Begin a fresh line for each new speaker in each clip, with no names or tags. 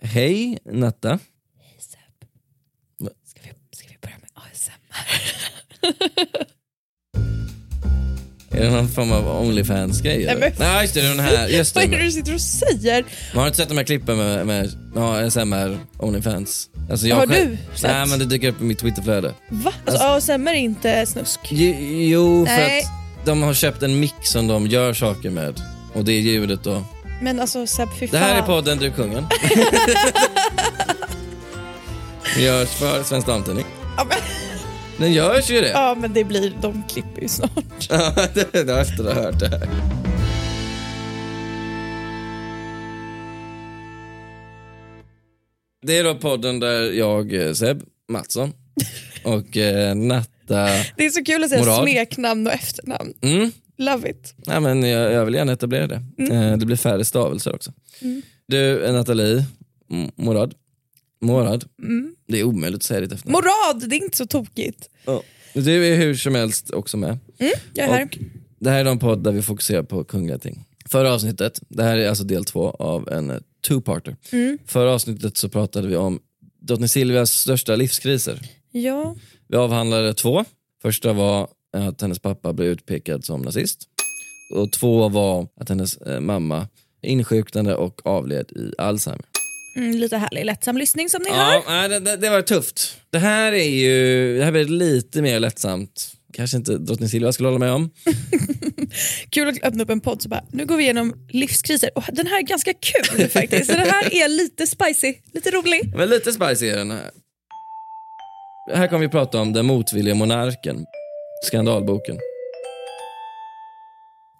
people today.
Hej Natta.
Ska vi, ska vi börja med ASMR?
Är det någon form av Onlyfans-grej?
Nej, men-
Nej just det, det är den här. Just
Vad är det du sitter och säger?
Man har inte sett de här klippen med, med ASMR Onlyfans? Alltså
Har
själv-
du sett?
Nej men det dyker upp i mitt Twitterflöde.
Va? Alltså, ASMR är inte snusk.
Jo, jo för
Nej.
att de har köpt en mix som de gör saker med. Och det är ljudet då.
Men alltså Seb, fy
Det här är
fan.
podden Du kungen. Det görs för Svensk Damtidning.
Ja, men,
Den görs ju det.
ja men det blir, de klipper ju snart.
Ja, det det har efter att ha hört det här. Det är då podden där jag, eh, Seb Mattsson och eh, Natta...
Det är så kul att säga
Moral.
smeknamn och efternamn.
Mm,
Love it.
ja, men jag, jag vill gärna etablera det. Eh, det blir färre stavelser också. Du, eh, Nathalie Morad. Morad. Det är omöjligt att säga ditt efternamn.
Morad, det är inte så tokigt.
Ja. Du är hur som helst också med.
Jag är här.
Och det här är en podd där vi fokuserar på kungliga ting. Förra avsnittet, det här är alltså del två av en eh, two-parter. Förra avsnittet så pratade vi om drottning Silvias största livskriser.
Ja.
Vi avhandlade två. Första var att hennes pappa blev utpekad som nazist. Och två var att hennes eh, mamma insjuknade och avled i Alzheimer.
Mm, lite härlig lättsam lyssning som ni hör.
Ja, nej, det, det, det var tufft. Det här är ju det här blir lite mer lättsamt. Kanske inte drottning Silvia skulle hålla med om.
Kul att öppna upp en podd så bara, nu går vi igenom livskriser. Och den här är ganska kul faktiskt. Så den här är lite spicy, lite rolig.
Men lite spicy är den här. Här kommer vi prata om Den motvilliga monarken. Skandalboken.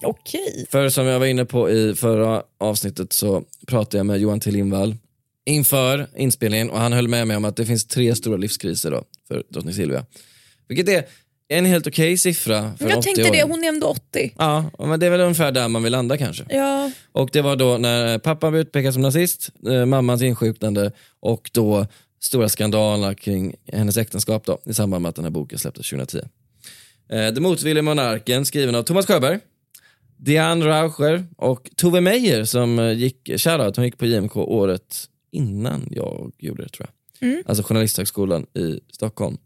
Okej.
För som jag var inne på i förra avsnittet så pratade jag med Johan T Lindvall inför inspelningen och han höll med mig om att det finns tre stora livskriser då för drottning Silvia. Vilket är en helt okej siffra för
Jag tänkte det,
80-åring.
hon är ändå 80.
Ja, men det är väl ungefär där man vill landa kanske.
Ja,
Och det var då när pappan blev utpekad som nazist, eh, mammans insjuknande och då stora skandalerna kring hennes äktenskap då, i samband med att den här boken släpptes 2010. Eh, Det motvilliga monarken skriven av Thomas Sjöberg, Diane Raucher och Tove Meyer som eh, gick, shoutout, hon gick på JMK året innan jag gjorde det tror jag. Alltså Journalisthögskolan i Stockholm.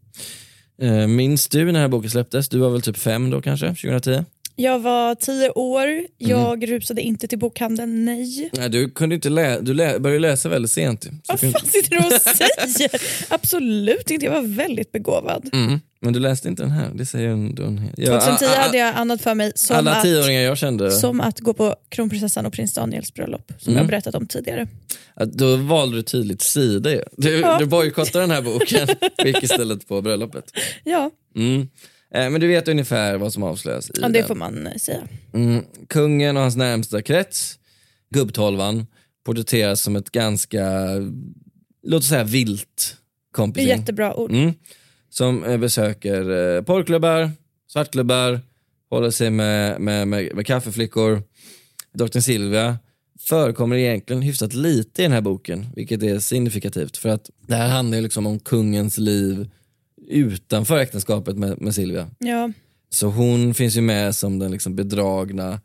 Eh, Minns du när den här boken släpptes? Du var väl typ fem då kanske, 2010?
jag var 10 år,
Mm.
jag rusade inte till bokhandeln, nej.
Nej, du kunde inte lä- du lä- började läsa väldigt sent.
Vad
kunde-
fan sitter du och säger? Absolut inte, jag var väldigt begåvad.
Mm. Men du läste inte den här, det säger en... en ja,
2010
a- a-
hade jag annat för mig som
Alla
att,
jag kände,
som att gå på kronprinsessan och prins Daniels bröllop, som
Mm.
jag berättat om tidigare.
att då valde du tydligt sida. Du,
Ja.
du bojkottade den här boken och gick istället på bröllopet.
Ja,
Mm. Eh, Men du vet ungefär vad som avslöjas i
ja det
den.
får man eh, säga.
Mm. Kungen och hans närmsta krets, gubbtolvan, porträtteras som ett ganska, låt oss säga vilt
Det är
kompisgäng.
jättebra ord.
Mm. Som eh, besöker eh, porrklubbar, svartklubbar, håller sig med, med, med, med kaffeflickor. Drottning Silvia förekommer egentligen hyfsat lite i den här boken, vilket är signifikativt. För att det här handlar liksom om kungens liv utanför äktenskapet med, med Silvia.
Ja.
Så hon finns ju med som den liksom bedragna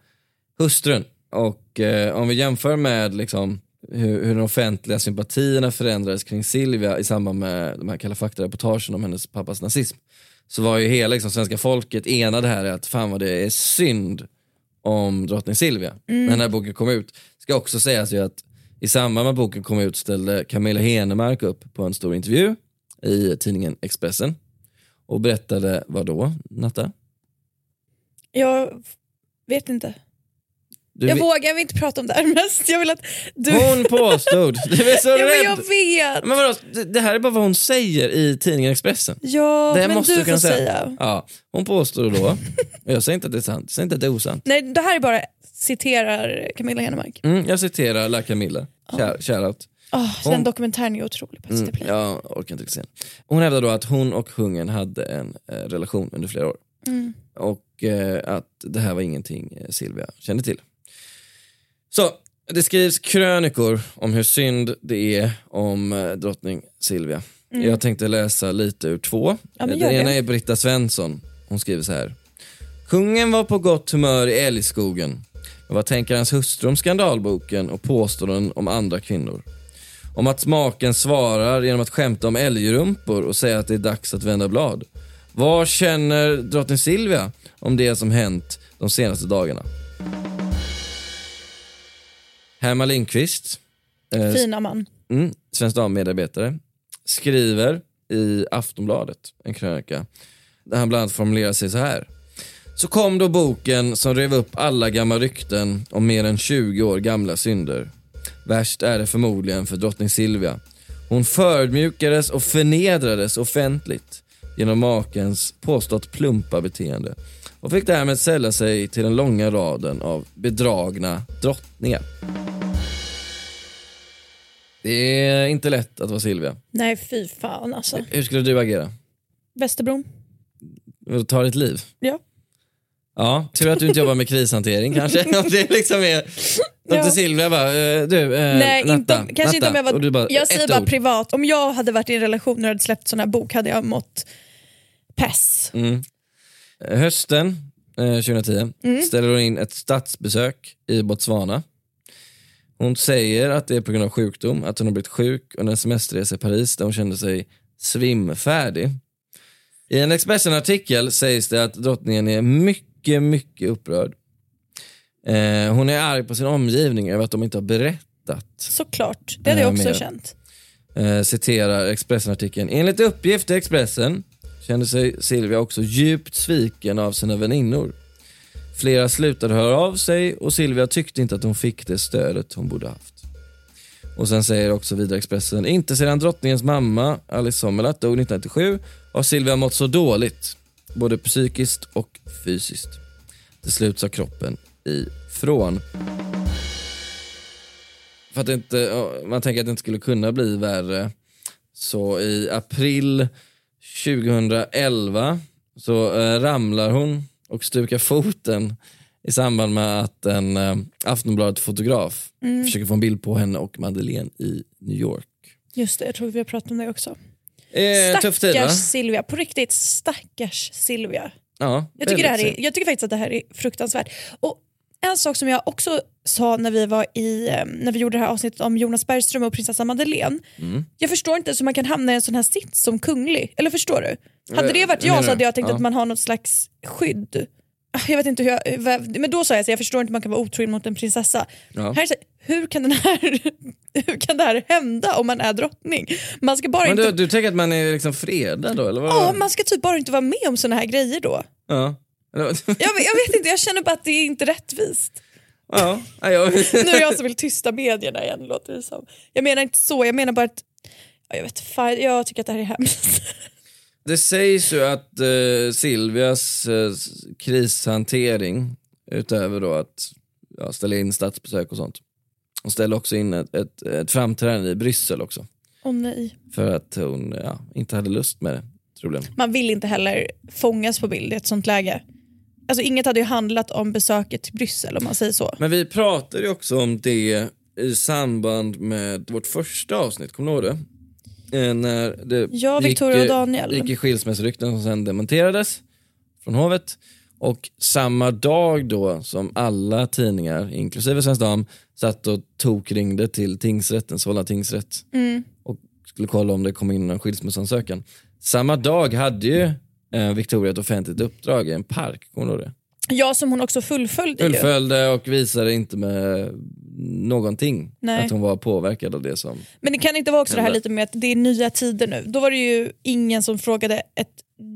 hustrun. Och eh, om vi jämför med liksom, hur, hur de offentliga sympatierna förändrades kring Silvia i samband med de här Kalla fakta-reportagen om hennes pappas nazism. Så var ju hela liksom, svenska folket enade här i att fan vad det är synd om drottning Silvia. När den här boken kom ut. Ska också sägas ju att i samband med boken kom ut ställde Camilla Henemark upp på en stor intervju i tidningen Expressen och berättade vad då, Natta?
Jag vet inte.
Du
jag
vet-
vågar jag vill inte prata om det här mest. Jag vill att du...
Hon påstod, du är så
ja, men
rädd.
jag vet.
Men vadå, det- här är bara vad hon säger i tidningen Expressen.
Ja,
Det
men
måste
du får
säga.
säga.
Ja, hon påstår då, och jag säger inte att det är sant, jag säger inte att det är osant.
Nej, det här är bara citerar Camilla Henemark.
Mm, jag citerar La Camilla, Shout- shoutout.
Oh,
Hon-
Den dokumentären är otrolig på
Mm,
SVT Play.
jag orkar inte se. Hon hävdar då att hon och Hungern hade en eh, relation under flera år.
Mm.
Och eh, att det här var ingenting eh, Silvia kände till. Så, det skrivs krönikor om hur synd det är om eh, drottning Silvia. Jag tänkte läsa lite ur två.
Mm. Ja,
Den
det.
ena är Britta Svensson. Hon skriver så här. Kungen var på gott humör i älgskogen. Men vad tänker hans hustru om skandalboken och påståenden om andra kvinnor? Om att smaken svarar genom att skämta om älgrumpor och säga att det är dags att vända blad. Vad känner drottning Silvia om det som hänt de senaste dagarna? Herman Lindqvist, eh,
Fina man.
mm, Svensk Dam-medarbetare, skriver i Aftonbladet en krönika där han bland annat formulerar sig så här. Så kom då boken som rev upp alla gamla rykten om mer än 20 år gamla synder. Värst är det förmodligen för drottning Silvia. Hon förödmjukades och förnedrades offentligt genom makens påstått plumpa beteende och fick därmed sälla sig till den långa raden av bedragna drottningar. Det är inte lätt att vara Silvia.
Nej fy fan alltså.
Hur skulle du agera?
Västerbron.
Ta ditt liv?
Ja.
Ja, tur att du inte jobbar med krishantering kanske. Om det liksom är... Dotter
Ja.
Silvia bara, eh, du, eh,
Nej,
Natta,
inte, om- kanske inte om jag
Natta.
Var...
bara,
jag säger bara
ord.
privat. Om jag hade varit i en relation och hade släppt sån här bok hade jag mått pess.
Mm. Eh, Hösten eh, 2010
Mm.
ställer hon in ett statsbesök i Botswana. Hon säger att det är på grund av sjukdom, att hon har blivit sjuk under en semesterresa i Paris där hon kände sig svimfärdig. I en Expressen-artikel sägs det att drottningen är mycket, mycket upprörd. Eh, hon är arg på sin omgivning över att de inte har berättat
Såklart, det hade jag
Ja,
också
mer.
känt.
eh, citerar Expressen-artikeln. Enligt uppgift i Expressen kände sig Silvia också djupt sviken av sina väninnor. Flera slutade höra av sig och Silvia tyckte inte att hon fick det stödet hon borde haft. Och sen säger också vidare Expressen, inte sedan drottningens mamma Alice Sommerlath dog 1997 har Silvia mått så dåligt, både psykiskt och fysiskt. Till slut sa kroppen ifrån. För att inte, man tänker att det inte skulle kunna bli värre. Så i april 2011 så eh, ramlar hon och stukar foten i samband med att en eh, Aftonbladet-fotograf försöker få en bild på henne och Madeleine i New York.
Just det, jag tror vi har pratat om det också.
Eh, tuff tid?
Stackars Silvia, på riktigt stackars Silvia.
Ja,
Jag tycker, det här är, jag tycker faktiskt att det här är fruktansvärt. Och en sak som jag också sa när vi, var i, eh, när vi gjorde det här avsnittet om Jonas Bergström och prinsessa Madeleine.
Mm.
Jag förstår inte hur man kan hamna i en sån här sits som kunglig. Eller förstår du? Hade det varit jag
menar
så hade jag tänkt
Ja.
att man har något slags skydd. Ah, Jag vet inte hur jag, vad- men då sa jag så jag förstår inte hur man kan vara otrogen mot en prinsessa.
Ja.
Här hur, kan den här, hur kan det här hända om man är drottning? Man ska bara
Men
inte,
du, du tänker att man är liksom fredad då eller? Vad?
ja, man ska typ bara inte vara med om såna här grejer då.
Ja.
Jag, vet- jag vet inte, jag känner bara att det är inte rättvist.
ja. jag...
Nu är jag som vill tysta medierna igen låter det som. Jag menar inte så, jag menar bara att ja, jag, vet, fan, jag tycker att det här är hemskt.
Det sägs ju att eh, Silvias eh, krishantering, utöver då att ja, ställa in statsbesök och sånt, hon ställer också in ett, ett, ett framträdande i Bryssel också.
Åh nej.
För att hon ja, inte hade lust med det, troligen.
Man vill inte heller fångas på bild i ett sånt läge. Alltså inget hade ju handlat om besöket till Bryssel om man säger så.
Men vi pratade ju också om det i samband med vårt första avsnitt, kommer du ihåg det? Eh, när det
Ja, Victoria
gick,
och
eh,
Daniel.
gick i skilsmässorykten som sen dementerades från hovet. Och samma dag då som alla tidningar, inklusive Svensk Dam, satt och tokringde till tingsrätten, Solna tingsrätt
Mm.
och skulle kolla om det kom in en skilsmässoansökan. Samma dag hade ju eh, Victoria ett offentligt uppdrag i en park, kommer du ihåg det?
Ja, som hon också fullföljde ju.
Fullföljde och visade inte med någonting
Nej.
att hon var påverkad av det som...
Men det kan inte vara också det här
Hände.
lite med att det är nya tider nu. Då var det ju ingen som frågade ett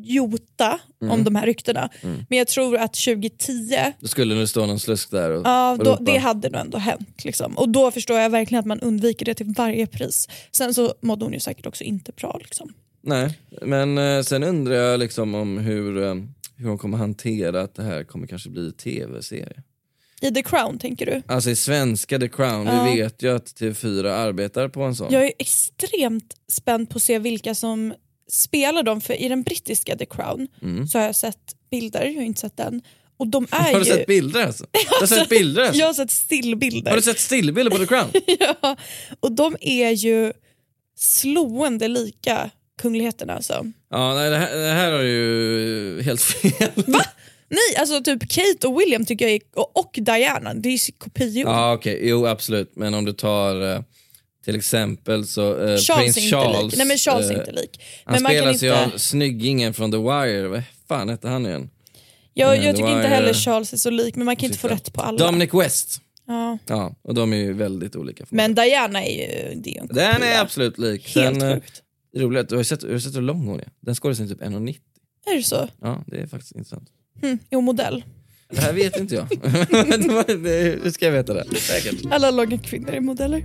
jota
Mm.
om de här ryktena. Men jag tror att 2010
Då skulle det stå någon slusk där och,
Ja, då, det hade nog ändå hänt. Liksom. Och då förstår jag verkligen att man undviker det till varje pris. Sen så mådde hon ju säkert också inte bra. Liksom.
Nej, men eh, sen undrar jag liksom om hur, eh, hur hon kommer hantera att det här kommer kanske bli tv-serie.
I The Crown tänker du?
Alltså i svenska The Crown,
Ja.
vi vet ju att TV4 arbetar på en sån.
Jag är extremt spänd på att se vilka som spelar dem, för i den brittiska The Crown så har jag sett bilder, jag har inte sett den. Och de är
Mm. Har du
ju...
sett bilder alltså? Du har sett bilder alltså?
Jag har sett stillbilder.
Har du sett stillbilder på The Crown?
ja. Och de är ju slående lika kungligheterna alltså.
Ja, nej, det, här, det här har ju helt fel. Va?
Nej, alltså typ Kate och William tycker jag är, och, och Diana, det är ju kopior.
Ja okej, jo absolut. Men om du tar eh, till exempel så eh,
Charles
prins
är inte
Charles.
lik. Nej men Charles är
eh,
inte lik.
Han
Men kan
spelas ju
inte,
av snyggingen från The Wire, vad fan hette han igen?
jag,
eh,
jag
The
tycker inte
Wire-
heller Charles är så lik men man kan inte få rätt på alla.
Dominic West.
Ja.
Ja, och de är ju väldigt olika.
Men Diana är ju det är en
Den är absolut lik.
Helt
Sen, eh,
sjukt.
Det roliga är att du har sett, du har sett hur lång hon är. Den skådisen är typ 1,90.
Är det så?
Ja, det är faktiskt intressant.
Hm, jo, modell.
Det här vet inte jag. Hur ska jag veta det? Säkert.
Alla långa kvinnor är modeller.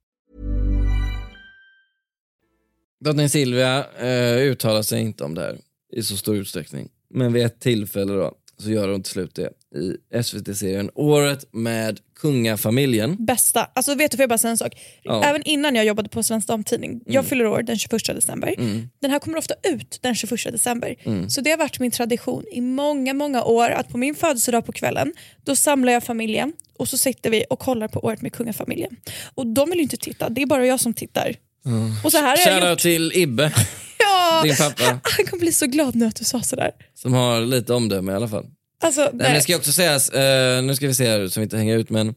Drottning Silvia eh, uttalar sig inte om det här i så stor utsträckning. Men vid ett tillfälle då, så gör hon till slut det i SVT-serien Året med kungafamiljen.
Bästa. Alltså vet du, får jag bara säga en sak?
Ja.
Även innan jag jobbade på Svensk Damtidning, jag fyller år den 21 december. Den här kommer ofta ut den 21 december. Så det har varit min tradition i många, många år att på min födelsedag på kvällen, då samlar jag familjen och så sitter vi och kollar på Året med kungafamiljen. Och de vill ju inte titta, det är bara jag som tittar. Och så här jag
Shoutout
gjort.
till Ibbe,
Ja,
din pappa,
han kommer bli så glad nu att du sa sådär.
som har lite omdöme i alla fall.
Alltså,
Nej, men det ska också sägas, eh, nu ska vi se här så vi inte hänger ut, men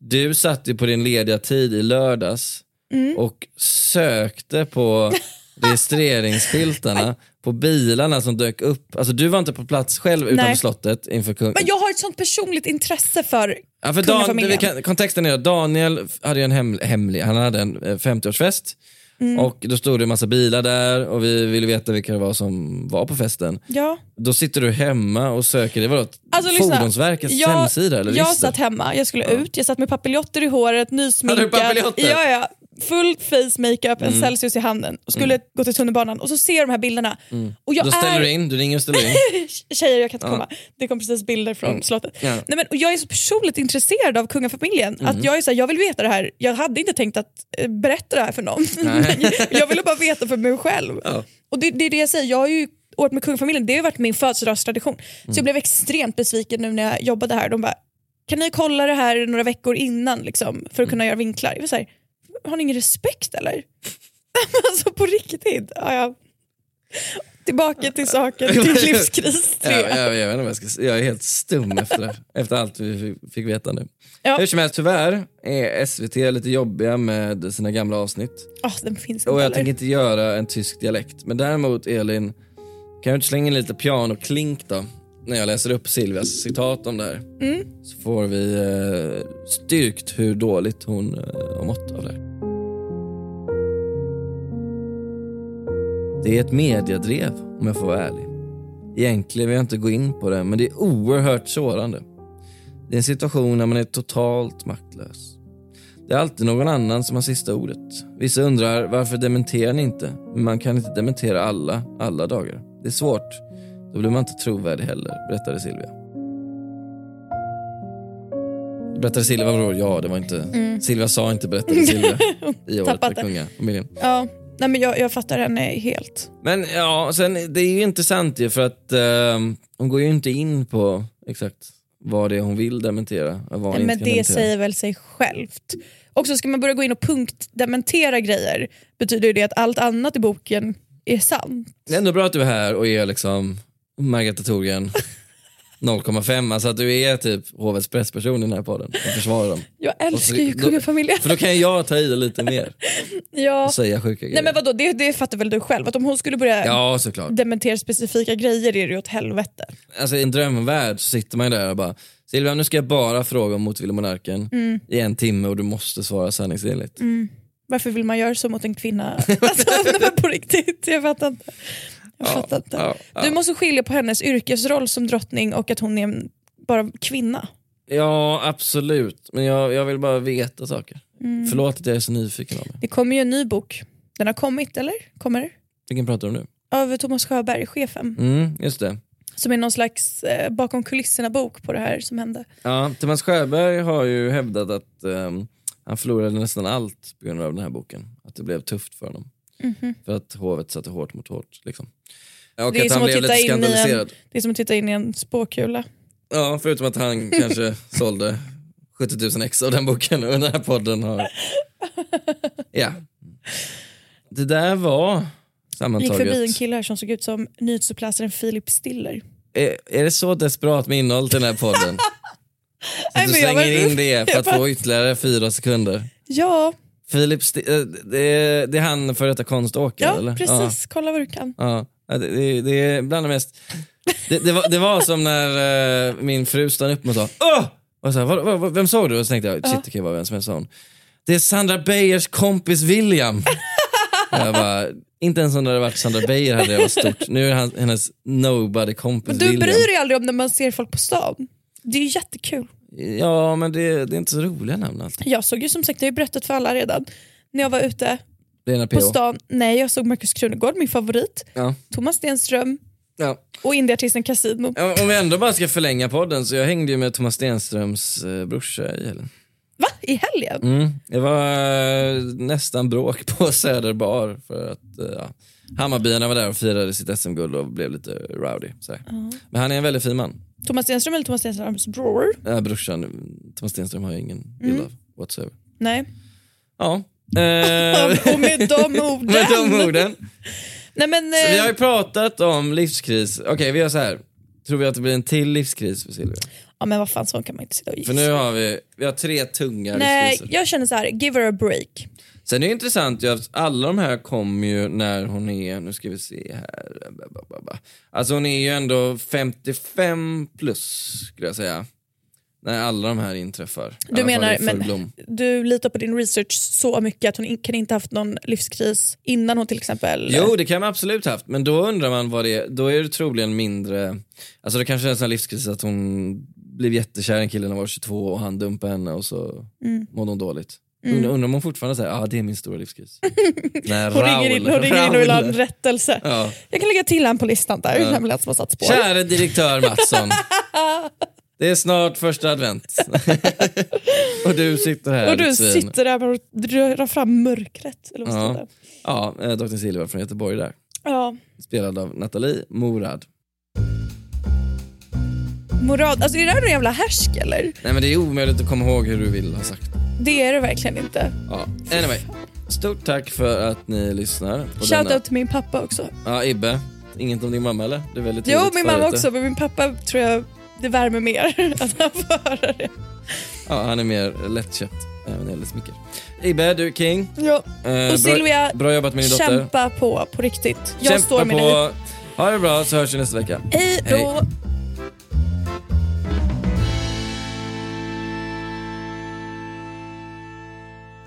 du satt ju på din lediga tid i lördags
Mm.
och sökte på registreringsskyltarna på bilarna som dök upp. Alltså du var inte på plats själv utanför
Nej.
slottet inför kung...
Men jag har ett sånt personligt intresse för
Ja, för
kungafamiljen.
kontexten är att Daniel hade en hem, hemlig, han hade en eh, 50-årsfest
Mm.
och då stod det en massa bilar där och vi ville veta vilka det var som var på festen.
Ja.
Då sitter du hemma och söker, det var då
Alltså.
Fordonsverkets
jag,
hemsida eller
Jag satt hemma, jag skulle ut, jag satt med papiljotter i håret, nysminkad.
Hade du papiljotter?
Ja, ja. Full face makeup, en Celsius i handen och skulle gå till tunnelbanan och så ser jag de här bilderna. Och jag
Mm. Då ställer
är...
du in, du ringer och ställer in.
Tjejer, jag kan inte komma. Det kom precis bilder från slottet.
Mm. Ja. Mm.
Nej, men, och jag är så personligt intresserad av kungafamiljen. Att jag, är så här, jag vill veta det här. Jag hade inte tänkt att eh, berätta det här för någon. Jag ville bara veta för mig själv.
Ja.
Och det, det är det jag säger, jag har ju året med kungafamiljen, det har varit min födelsedagstradition. Så
Mm.
jag blev extremt besviken nu när jag jobbade här. De bara, kan ni kolla det här några veckor innan liksom,
Mm.
för att kunna göra vinklar? Jag var så här, har ni ingen respekt eller? alltså på riktigt. Ja, ja. Tillbaka till saken, till livskris 3.
Ja, jag, jag, vet inte jag, ska, jag är helt stum efter, efter allt vi fick, fick veta nu.
Ja.
Hur som helst, tyvärr är SVT lite jobbiga med sina gamla avsnitt.
Ah, den finns
Och jag
heller.
tänker inte göra en tysk dialekt. Men däremot Elin, kan du inte slänga in lite pianoklink då? När jag läser upp Silvias citat om det här.
Mm.
Så får vi eh, styrkt hur dåligt hon eh, har mått av det här. Det är ett mediedrev om jag får vara ärlig. Egentligen vill jag inte gå in på det, men det är oerhört sårande. Det är en situation när man är totalt maktlös. Det är alltid någon annan som har sista ordet. Vissa undrar varför dementerar ni inte? Men man kan inte dementera alla, alla dagar. Det är svårt. Då blir man inte trovärdig heller, berättade Silvia. Berättade Silvia vadå? Ja, det var inte... Silvia sa inte berättade Silvia i året med kungafamiljen.
Ja, Nej, men jag, jag fattar henne helt.
Men ja, sen det är ju intressant ju för att eh, hon går ju inte in på exakt vad det är hon vill dementera. och Vad hon
Men
inte kan
det
dementera.
säger väl sig självt. Också ska man börja gå in och punktdementera grejer betyder ju det att allt annat i boken är sant.
Det är ändå bra att du är här och är liksom Margareta Thorgren 0,5, alltså att du är typ hovets pressperson i den här podden och försvarar dem.
Jag älskar ju kungafamiljen.
För då kan jag ta i lite mer
Ja.
och säga sjuka grejer.
Nej men vadå, det, det fattar väl du själv? Att om hon skulle börja
Ja, såklart.
dementera specifika grejer är det ju åt helvete.
Alltså, I en drömvärld så sitter man ju där och bara Silvia nu ska jag bara fråga om motvillig monarken
Mm.
i en timme och du måste svara sanningsenligt.
Varför vill man göra så mot en kvinna? alltså, på riktigt, jag fattar inte. Jag fattar inte. Du måste skilja på hennes yrkesroll som drottning och att hon är en, bara kvinna.
Ja absolut, men jag, jag vill bara veta saker.
Mm.
Förlåt att jag är så nyfiken av det.
Det kommer ju en ny bok. Den har kommit, eller? Kommer?
Vilken pratar du om nu?
Av Thomas Sjöberg, chefen.
Mm, just det.
Som är någon slags eh, bakom kulisserna-bok på det här som hände.
Ja, Thomas Sjöberg har ju hävdat att ehm, han förlorade nästan allt på grund av den här boken. Att det blev tufft för honom. För att hovet satte hårt mot hårt. Liksom. Och.
Det är
att
som
han
att
blev
titta
lite
in i en-
skandaliserad.
Det är som att titta in i en spåkula.
Ja, förutom att han kanske sålde 70 000 ex av den boken och den här podden har... Ja. Det där var
Jag gick
sammantaget...
förbi en kille här som såg ut som nyhetsuppläsaren Filip Stiller.
Är, är det så desperat med innehåll till den här podden? Så
Nej,
du slänger in det för att få ytterligare fyra sekunder?
Ja,
Filip, eh, det, är, det är han för detta konståkare
ja
eller?
precis. Kolla vad du kan.
Ja, ja. Det, det, det är bland det mest... Det, det, var, det var som när eh, min fru stod upp och sa Åh! Och så här, vad, vad, vad, vem såg du? Och så tänkte jag, shit det kan ju vara vem som helst. Det är Sandra Beijers kompis William. Jag bara, inte ens om det hade varit Sandra Beijer hade det varit stort. Nu är han, hennes nobody kompis
Men du
William.
bryr dig aldrig om när man ser folk på stan. Det är ju jättekul.
Ja men det, det är inte så roliga namn alltid.
Jag såg ju som sagt, jag har ju berättat för alla redan, när jag var ute
Lena
på
PH.
stan. Nej, jag såg Markus Krunegård, min favorit.
Ja.
Thomas Stenström
Ja.
och indieartisten Casino.
Ja, Om vi ändå bara ska förlänga podden så jag hängde ju med Thomas Stenströms eh, brorsa i helgen.
Va? I helgen?
Mm. Det var eh, nästan bråk på Söder bar för att eh, ja, Hammarbyarna var där och firade sitt SM-guld och blev lite rowdy. Så här. Men han är en väldigt fin man.
Thomas Stenström eller Thomas Stenströms bror?
Äh, brorsan, Thomas Stenström har jag ingen bild av whatsoever.
Nej.
Ja. Eh,
Och med de orden.
med de orden.
Nej, men,
Så vi
eh,
har ju pratat om livskris. Okej, vi gör så här. Tror vi att det blir en till livskris för Silvia?
ja, men vad fan, så kan man inte sitta och gissa.
För nu har vi, vi har tre tunga
Nej,
livskriser.
jag känner så här, give her a break.
Sen är det intressant ju att alla de här kommer ju när hon är, nu ska vi se här. Alltså hon är ju ändå 55 plus skulle jag säga. När alla de här inträffar.
Du menar, men du litar på din research så mycket att hon in- kan inte haft någon livskris innan hon till exempel...
Jo det kan man absolut haft, men då undrar man vad det är, då är det troligen mindre, alltså det kanske är en sån livskris att hon blev jättekär i en kille när hon var 22 och han dumpade henne och så
Mm.
mådde hon dåligt. Undrar, undrar om hon fortfarande säger ah, det är min stora livskris. När
Hon ringer in, hon ringer in och vill ha en
Raul-
rättelse.
Ja.
Jag kan lägga till han på listan där, ja. nämligen som har satt spår.
Käre direktör Mattsson. Det är snart första advent. och du sitter här
och du sitter där och drar fram mörkret. Eller vad
Ja. Ja, eh, Dr. Silva från Göteborg där.
Ja.
Spelad av Nathalie Morad.
Morad, alltså är det där någon jävla härsk eller?
Nej men det är omöjligt att komma ihåg hur du vill ha sagt.
Det är det verkligen inte.
Ja. Anyway, stort tack för att ni lyssnar. På
Shout
denna.
out till min pappa också.
Ja, Ibbe. Inget om din mamma eller? Det är väldigt
Jo, min mamma också, men min pappa tror jag det värmer mer att han får höra det.
Ja, han är mer lättköpt. Även när det gäller smicker. Ibbe, du är king.
Ja.
Eh,
Och Silvia,
bra, bra jobbat med din dotter.
Kämpa på, på riktigt. Jag
Kämpa
står med
på.
dig.
Ha det bra så hörs vi nästa vecka.
Hej då!